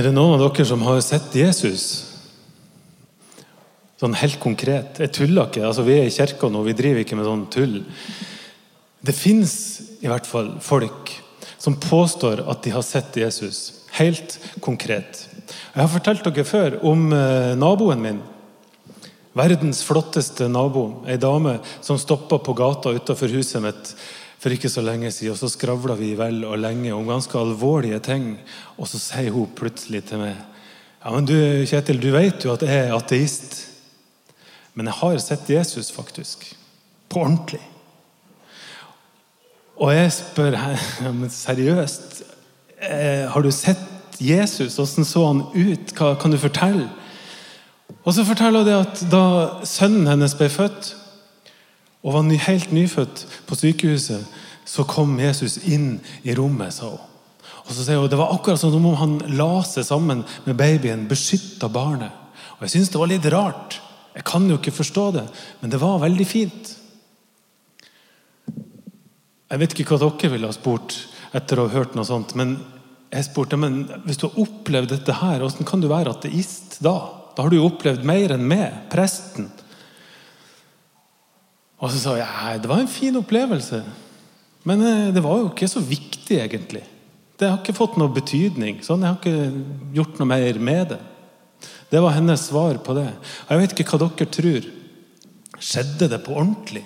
Er det noen av dere som har sett Jesus? Sånn helt konkret. Jeg tuller ikke. altså Vi er i kirka nå, vi driver ikke med sånn tull. Det fins i hvert fall folk som påstår at de har sett Jesus. Helt konkret. Jeg har fortalt dere før om eh, naboen min. Verdens flotteste nabo. Ei dame som stoppa på gata utafor huset mitt for ikke så lenge siden. Og så skravla vi vel og lenge om ganske alvorlige ting. Og så sier hun plutselig til meg Ja, men du, Kjetil, du vet jo at jeg er ateist. Men jeg har sett Jesus, faktisk. På ordentlig. Og jeg spør ja, men seriøst, eh, har du sett Jesus? Hvordan så han ut? Hva kan du fortelle? Og så forteller hun det at da sønnen hennes ble født, og var helt nyfødt på sykehuset, så kom Jesus inn i rommet, sa hun. Og så sier hun, Det var akkurat som om han la seg sammen med babyen, beskytta barnet. Og Jeg syns det var litt rart. Jeg kan jo ikke forstå det, men det var veldig fint. Jeg vet ikke hva dere ville ha spurt etter å ha hørt noe sånt, men jeg spurte men hvis du har opplevd dette her, hvordan kan du være ateist da? Da har du jo opplevd mer enn meg, presten. Og så sa jeg det var en fin opplevelse. Men eh, det var jo ikke så viktig, egentlig. Det har ikke fått noe betydning. sånn, Jeg har ikke gjort noe mer med det. Det var hennes svar på det. Jeg vet ikke hva dere tror. Skjedde det på ordentlig?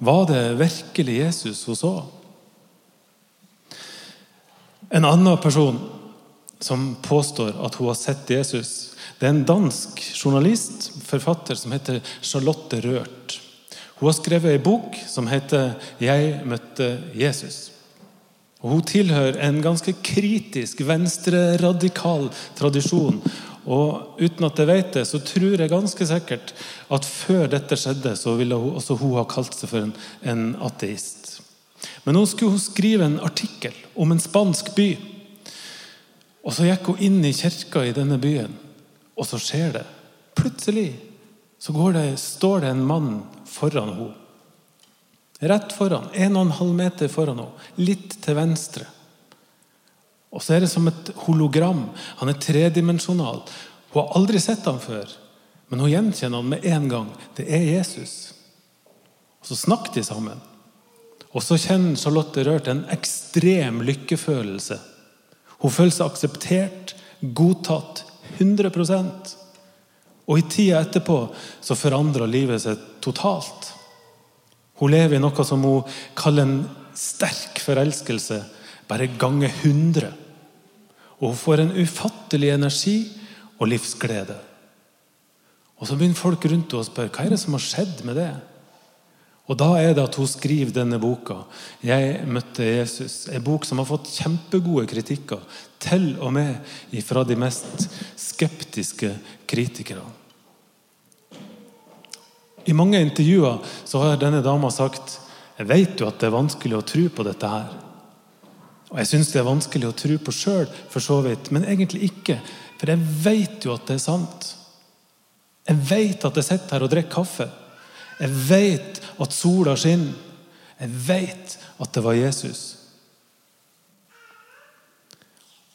Var det virkelig Jesus hun så? En annen person som påstår at hun har sett Jesus, det er en dansk journalist, forfatter, som heter Charlotte Rørt. Hun har skrevet ei bok som heter 'Jeg møtte Jesus'. Og Hun tilhører en ganske kritisk venstreradikal tradisjon. Og uten at jeg vet det, så tror jeg ganske sikkert at før dette skjedde, så ville hun, også hun ha kalt seg for en, en ateist. Men nå skulle hun skrive en artikkel om en spansk by. Og så gikk hun inn i kirka i denne byen, og så skjer det. Plutselig så det, står det en mann foran henne. Rett foran. En og en halv meter foran henne. Litt til venstre. Og så er det som et hologram. Han er tredimensjonal. Hun har aldri sett ham før, men hun gjenkjenner ham med en gang. Det er Jesus. Og Så snakker de sammen. Og så kjenner Charlotte Rørt en ekstrem lykkefølelse. Hun føler seg akseptert, godtatt, 100 og i tida etterpå så forandra livet seg totalt. Hun lever i noe som hun kaller en sterk forelskelse, bare ganger 100. Og hun får en ufattelig energi og livsglede. Og Så begynner folk rundt henne å spørre hva er det som har skjedd med det. Og Da er det at hun skriver denne boka, 'Jeg møtte Jesus'. En bok som har fått kjempegode kritikker, til og med fra de mest skeptiske kritikerne. I mange intervjuer så har denne dama sagt jeg vet jo at det er vanskelig å tro på dette her. Og jeg syns det er vanskelig å tro på sjøl, for så vidt, men egentlig ikke. For jeg vet jo at det er sant. Jeg vet at jeg sitter her og drikker kaffe. Jeg vet at sola skinner. Jeg vet at det var Jesus.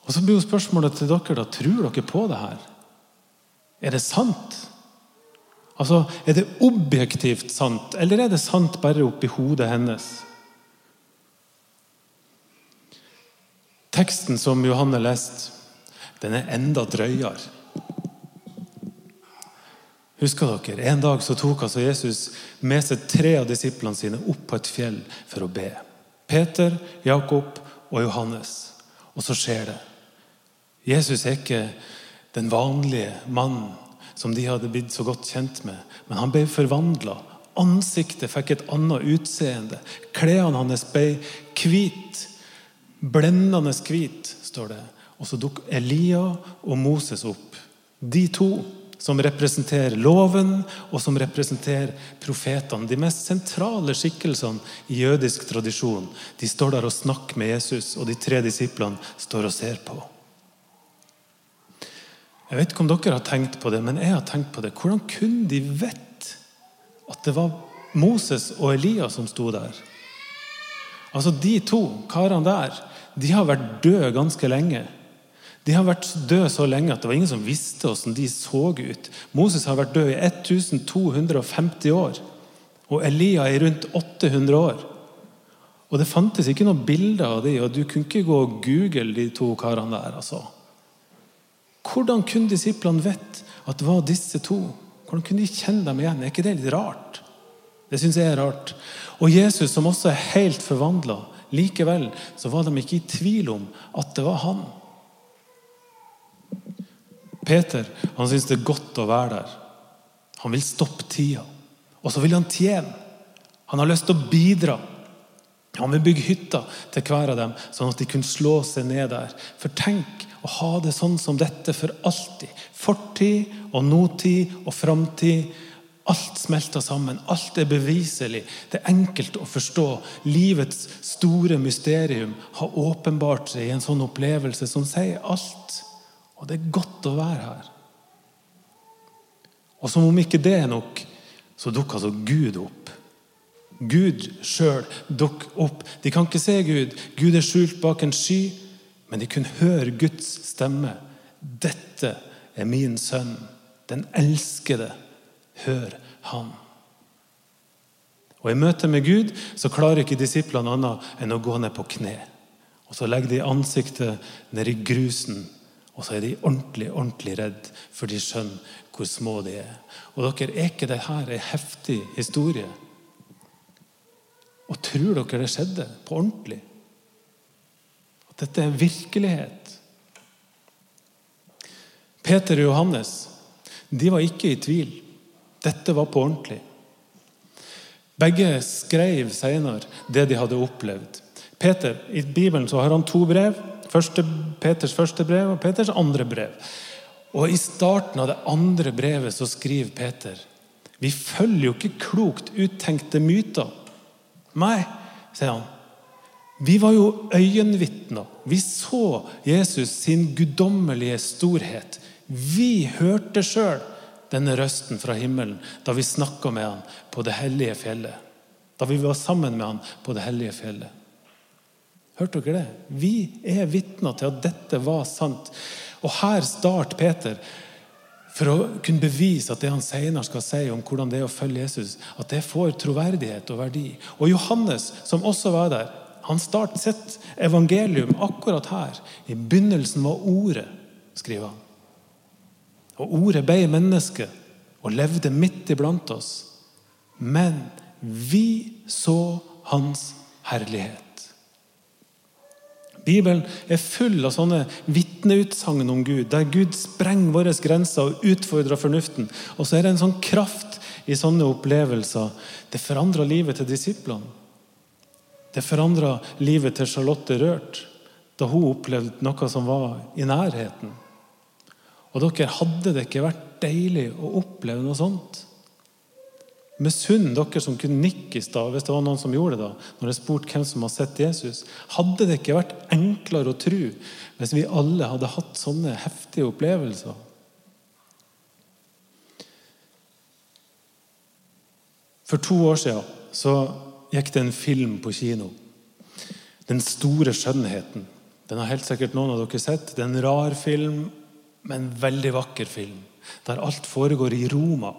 Og Så blir jo spørsmålet til dere da, tror dere på det her. Er det sant? Altså, Er det objektivt sant, eller er det sant bare oppi hodet hennes? Teksten som Johanne leste, den er enda drøyere. Husker dere? En dag så tok altså Jesus med seg tre av disiplene sine opp på et fjell for å be. Peter, Jakob og Johannes. Og så skjer det. Jesus er ikke den vanlige mannen som de hadde blitt så godt kjent med. Men han ble forvandla. Ansiktet fikk et annet utseende. Klærne hans ble hvite. Blendende hvite, står det. Og så dukket Elia og Moses opp. De to som representerer loven, og som representerer profetene. De mest sentrale skikkelsene i jødisk tradisjon. De står der og snakker med Jesus, og de tre disiplene står og ser på. Jeg vet ikke om dere har tenkt på det, men jeg har tenkt på det. Hvordan kunne de vite at det var Moses og Elias som sto der? Altså De to karene der de har vært døde ganske lenge. De har vært døde så lenge at det var ingen som visste hvordan de så ut. Moses har vært død i 1250 år, og Elia i rundt 800 år. Og det fantes ikke noen bilder av de, og du kunne ikke gå og google de to karene der. altså. Hvordan kunne disiplene vite at det var disse to? Hvordan kunne de kjenne dem igjen? Er ikke det litt rart? Det syns jeg er rart. Og Jesus, som også er helt forvandla, likevel så var de ikke i tvil om at det var han. Peter han syns det er godt å være der. Han vil stoppe tida. Og så vil han tjene. Han har lyst til å bidra. Han vil bygge hytter til hver av dem, sånn at de kunne slå seg ned der. For tenk å ha det sånn som dette for alltid. Fortid og nåtid og framtid. Alt smelter sammen. Alt er beviselig. Det er enkelt å forstå. Livets store mysterium har åpenbart seg i en sånn opplevelse som sier alt. Og det er godt å være her. Og som om ikke det er nok, så dukker altså Gud opp. Gud sjøl dukker opp. De kan ikke se Gud. Gud er skjult bak en sky men de kunne høre Guds stemme. 'Dette er min sønn, den elskede. Hør han.' Og I møte med Gud så klarer ikke disiplene annet enn å gå ned på kne. Og Så legger de ansiktet ned i grusen, og så er de ordentlig ordentlig redd, for de skjønner hvor små de er. Og dere, Er ikke dette en heftig historie? Og tror dere det skjedde på ordentlig? Dette er virkelighet. Peter og Johannes de var ikke i tvil. Dette var på ordentlig. Begge skrev senere det de hadde opplevd. Peter, I Bibelen så har han to brev. Første, Peters første brev og Peters andre brev. Og I starten av det andre brevet så skriver Peter vi følger jo ikke klokt uttenkte myter. Nei, sier han. Vi var jo øyenvitner. Vi så Jesus sin guddommelige storhet. Vi hørte sjøl denne røsten fra himmelen da vi snakka med han på det hellige fjellet. Da vi var sammen med han på det hellige fjellet. Hørte dere det? Vi er vitner til at dette var sant. Og her starter Peter for å kunne bevise at det han senere skal si om hvordan det er å følge Jesus, at det får troverdighet og verdi. Og Johannes, som også var der, han starter sitt evangelium akkurat her. I begynnelsen var Ordet, skriver han. Og Ordet ble menneske og levde midt iblant oss. Men vi så hans herlighet. Bibelen er full av sånne vitneutsagn om Gud, der Gud sprenger våre grenser og utfordrer fornuften. Og så er det en sånn kraft i sånne opplevelser. Det forandrer livet til disiplene. Det forandra livet til Charlotte Rørt da hun opplevde noe som var i nærheten. Og dere, hadde det ikke vært deilig å oppleve noe sånt? Misunn dere som kunne nikke i stad, hvis det var noen som gjorde det da, når jeg spurte hvem som har sett Jesus. Hadde det ikke vært enklere å tro hvis vi alle hadde hatt sånne heftige opplevelser? For to år siden så gikk det en film på kino. 'Den store skjønnheten'. Den har helt sikkert noen av dere sett. Det er en rar film, men veldig vakker film. Der alt foregår i Roma.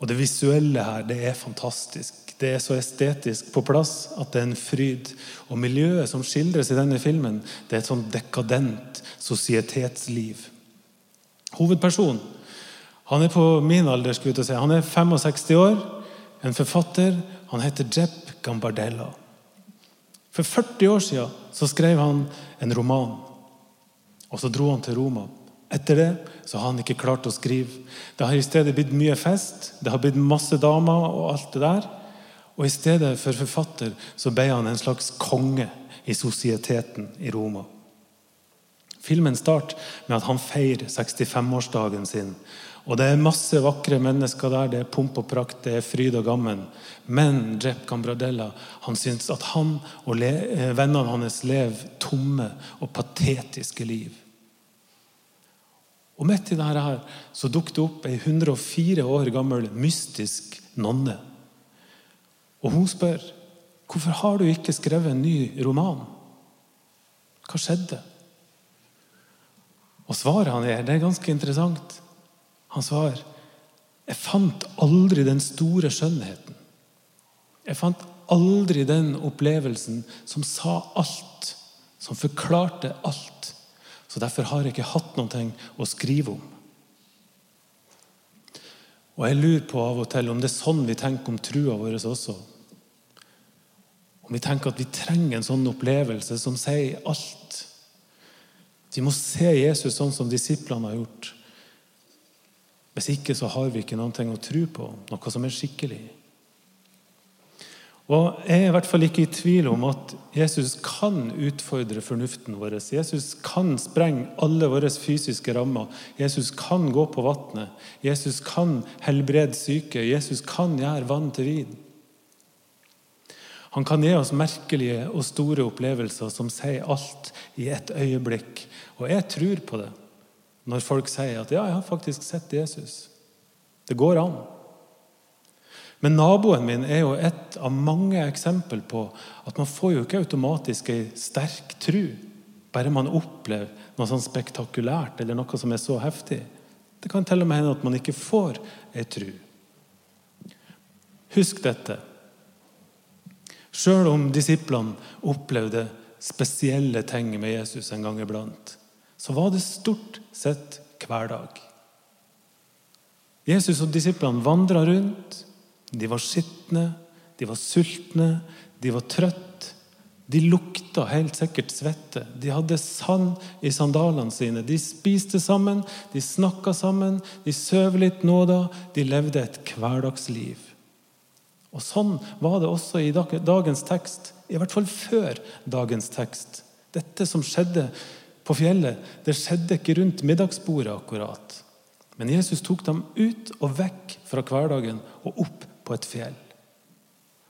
Og det visuelle her, det er fantastisk. Det er så estetisk på plass at det er en fryd. Og miljøet som skildres i denne filmen, det er et sånn dekadent sosietetsliv. Hovedpersonen han er på min alder. skulle jeg si. Han er 65 år, en forfatter han heter Jepp Gambardella. For 40 år siden så skrev han en roman. Og så dro han til Roma. Etter det så har han ikke klart å skrive. Det har i stedet blitt mye fest, det har blitt masse damer og alt det der. Og i stedet for forfatter så ble han en slags konge i sosieteten i Roma. Filmen starter med at han feirer 65-årsdagen sin. Og det er masse vakre mennesker der. Det er pomp og prakt, det er fryd og gammen. Men Jep Cambradella han syns at han og eh, vennene hans lever tomme og patetiske liv. Og midt i dette her, så dukket det opp ei 104 år gammel mystisk nonne. Og hun spør hvorfor har du ikke skrevet en ny roman. Hva skjedde? Og svaret han gir, det er ganske interessant. Han svarer jeg fant aldri den store skjønnheten. Jeg fant aldri den opplevelsen som sa alt, som forklarte alt. Så derfor har jeg ikke hatt noe å skrive om. Og jeg lurer på av og til om det er sånn vi tenker om trua vår også. Om vi tenker at vi trenger en sånn opplevelse som sier alt. Vi må se Jesus sånn som disiplene har gjort. Hvis ikke så har vi ikke noe å tro på, noe som er skikkelig. Og Jeg er i hvert fall ikke i tvil om at Jesus kan utfordre fornuften vår. Jesus kan sprenge alle våre fysiske rammer. Jesus kan gå på vannet. Jesus kan helbrede syke. Jesus kan gjøre vann til vin. Han kan gi oss merkelige og store opplevelser som sier alt i et øyeblikk. Og jeg tror på det når folk sier at 'ja, jeg har faktisk sett Jesus'. Det går an. Men naboen min er jo et av mange eksempel på at man får jo ikke automatisk ei sterk tru bare man opplever noe sånn spektakulært eller noe som er så heftig. Det kan til og med hende at man ikke får ei tru. Husk dette. Sjøl om disiplene opplevde spesielle ting med Jesus en gang iblant, så var det stort sett hver dag. Jesus og disiplene vandra rundt. De var skitne, de var sultne, de var trøtte. De lukta helt sikkert svette. De hadde sand i sandalene sine. De spiste sammen, de snakka sammen, de søv litt nåda. De levde et hverdagsliv. Og Sånn var det også i dagens tekst, i hvert fall før dagens tekst. Dette som skjedde på fjellet, det skjedde ikke rundt middagsbordet akkurat. Men Jesus tok dem ut og vekk fra hverdagen og opp på et fjell.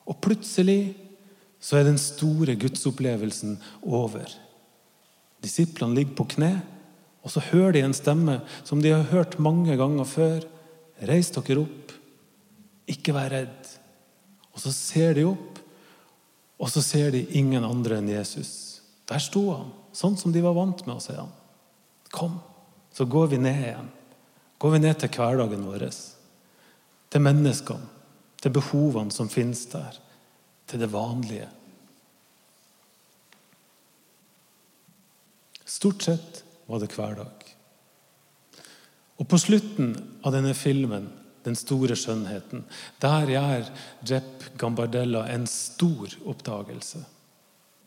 Og plutselig så er den store gudsopplevelsen over. Disiplene ligger på kne, og så hører de en stemme som de har hørt mange ganger før. Reis dere opp, ikke vær redd. Og så ser de opp, og så ser de ingen andre enn Jesus. Der sto han. Sånn som de var vant med å se han. Kom, så går vi ned igjen. Går vi ned til hverdagen vår. Til menneskene. Til behovene som finnes der. Til det vanlige. Stort sett var det hverdag. Og på slutten av denne filmen, 'Den store skjønnheten', der gjør Jepp Gambardella en stor oppdagelse.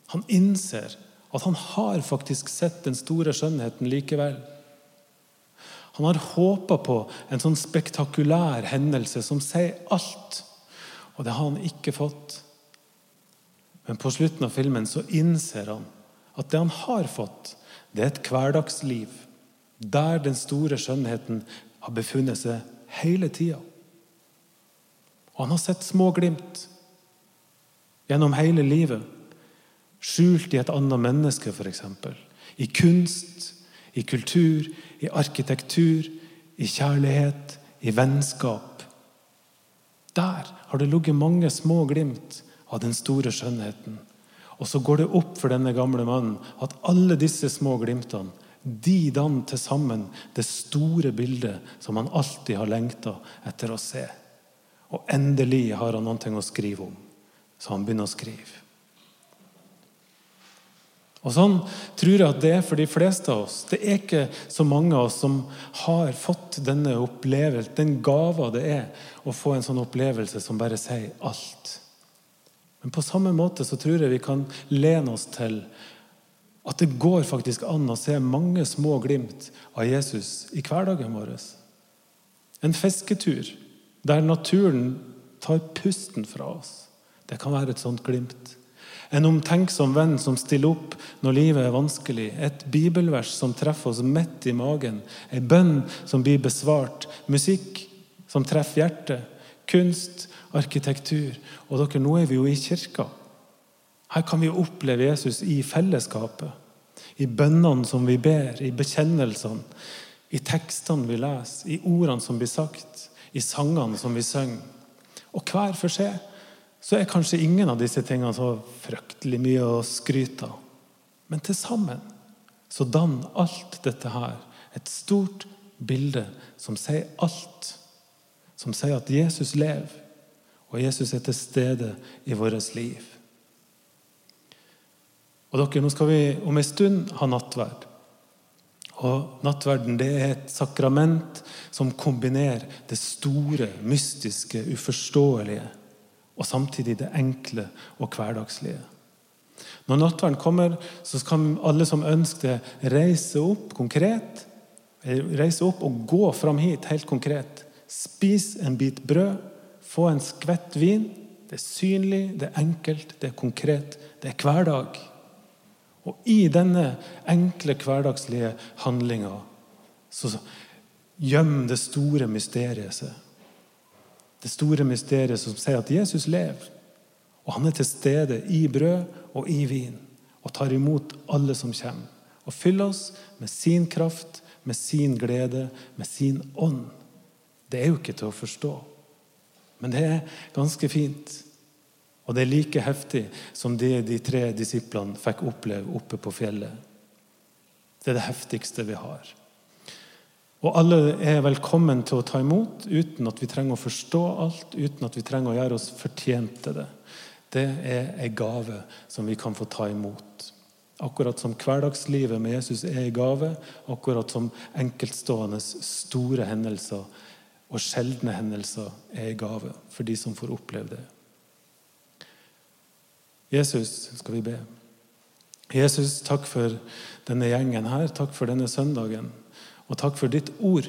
Han innser at han har faktisk sett den store skjønnheten likevel. Han har håpa på en sånn spektakulær hendelse som sier alt. Og det har han ikke fått. Men på slutten av filmen så innser han at det han har fått, det er et hverdagsliv der den store skjønnheten har befunnet seg hele tida. Og han har sett små glimt gjennom hele livet skjult i et annet menneske, f.eks. I kunst, i kultur, i arkitektur, i kjærlighet, i vennskap. Der har det ligget mange små glimt av den store skjønnheten. Og så går det opp for denne gamle mannen at alle disse små glimtene de danner til sammen det store bildet som han alltid har lengta etter å se. Og endelig har han noe å skrive om, så han begynner å skrive. Og Sånn tror jeg at det er for de fleste av oss. Det er ikke så mange av oss som har fått denne opplevelsen, den gava det er å få en sånn opplevelse som bare sier alt. Men på samme måte så tror jeg vi kan lene oss til at det går faktisk an å se mange små glimt av Jesus i hverdagen vår. En fisketur der naturen tar pusten fra oss. Det kan være et sånt glimt. En omtenksom venn som stiller opp når livet er vanskelig. Et bibelvers som treffer oss midt i magen. En bønn som blir besvart. Musikk som treffer hjertet. Kunst, arkitektur. Og dere, nå er vi jo i kirka. Her kan vi oppleve Jesus i fellesskapet. I bønnene som vi ber, i bekjennelsene, i tekstene vi leser, i ordene som blir sagt, i sangene som vi synger. Og hver for seg så er kanskje ingen av disse tingene så fryktelig mye å skryte av. Men til sammen så danner alt dette her Et stort bilde som sier alt. Som sier at Jesus lever, og Jesus er til stede i vårt liv. Og dere, Nå skal vi om en stund ha nattverd. Og Nattverden det er et sakrament som kombinerer det store, mystiske, uforståelige og samtidig det enkle og hverdagslige. Når nattverden kommer, så kan alle som ønsker det, reise opp konkret. Reise opp og gå fram hit helt konkret. Spis en bit brød, få en skvett vin. Det er synlig, det er enkelt, det er konkret. Det er hverdag. Og i denne enkle, hverdagslige handlinga så gjemmer det store mysteriet seg. Det store mysteriet som sier at Jesus lever. Og han er til stede i brød og i vin og tar imot alle som kommer. Og fyller oss med sin kraft, med sin glede, med sin ånd. Det er jo ikke til å forstå. Men det er ganske fint. Og det er like heftig som det de tre disiplene fikk oppleve oppe på fjellet. Det er det heftigste vi har. Og alle er velkommen til å ta imot uten at vi trenger å forstå alt, uten at vi trenger å gjøre oss fortjent til det. Det er en gave som vi kan få ta imot. Akkurat som hverdagslivet med Jesus er en gave, akkurat som enkeltstående store hendelser og sjeldne hendelser er en gave for de som får oppleve det. Jesus, skal vi be. Jesus, takk for denne gjengen her. Takk for denne søndagen. Og takk for ditt ord.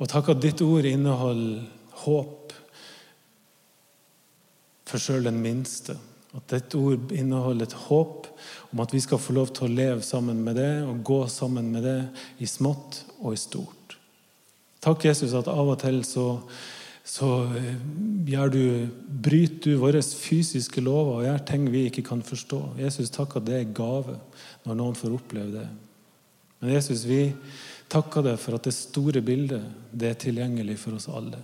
Og takk at ditt ord inneholder håp for sjøl den minste. At ditt ord inneholder et håp om at vi skal få lov til å leve sammen med det og gå sammen med det i smått og i stort. Takk, Jesus, at av og til så så eh, du, bryter du våre fysiske lover og gjør ting vi ikke kan forstå. Jesus, takk at det er gave når noen får oppleve det. Men Jesus, vi takker deg for at det store bildet det er tilgjengelig for oss alle.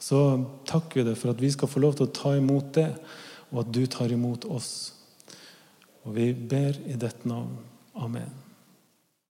Så takker vi deg for at vi skal få lov til å ta imot det, og at du tar imot oss. Og vi ber i dette navn. Amen.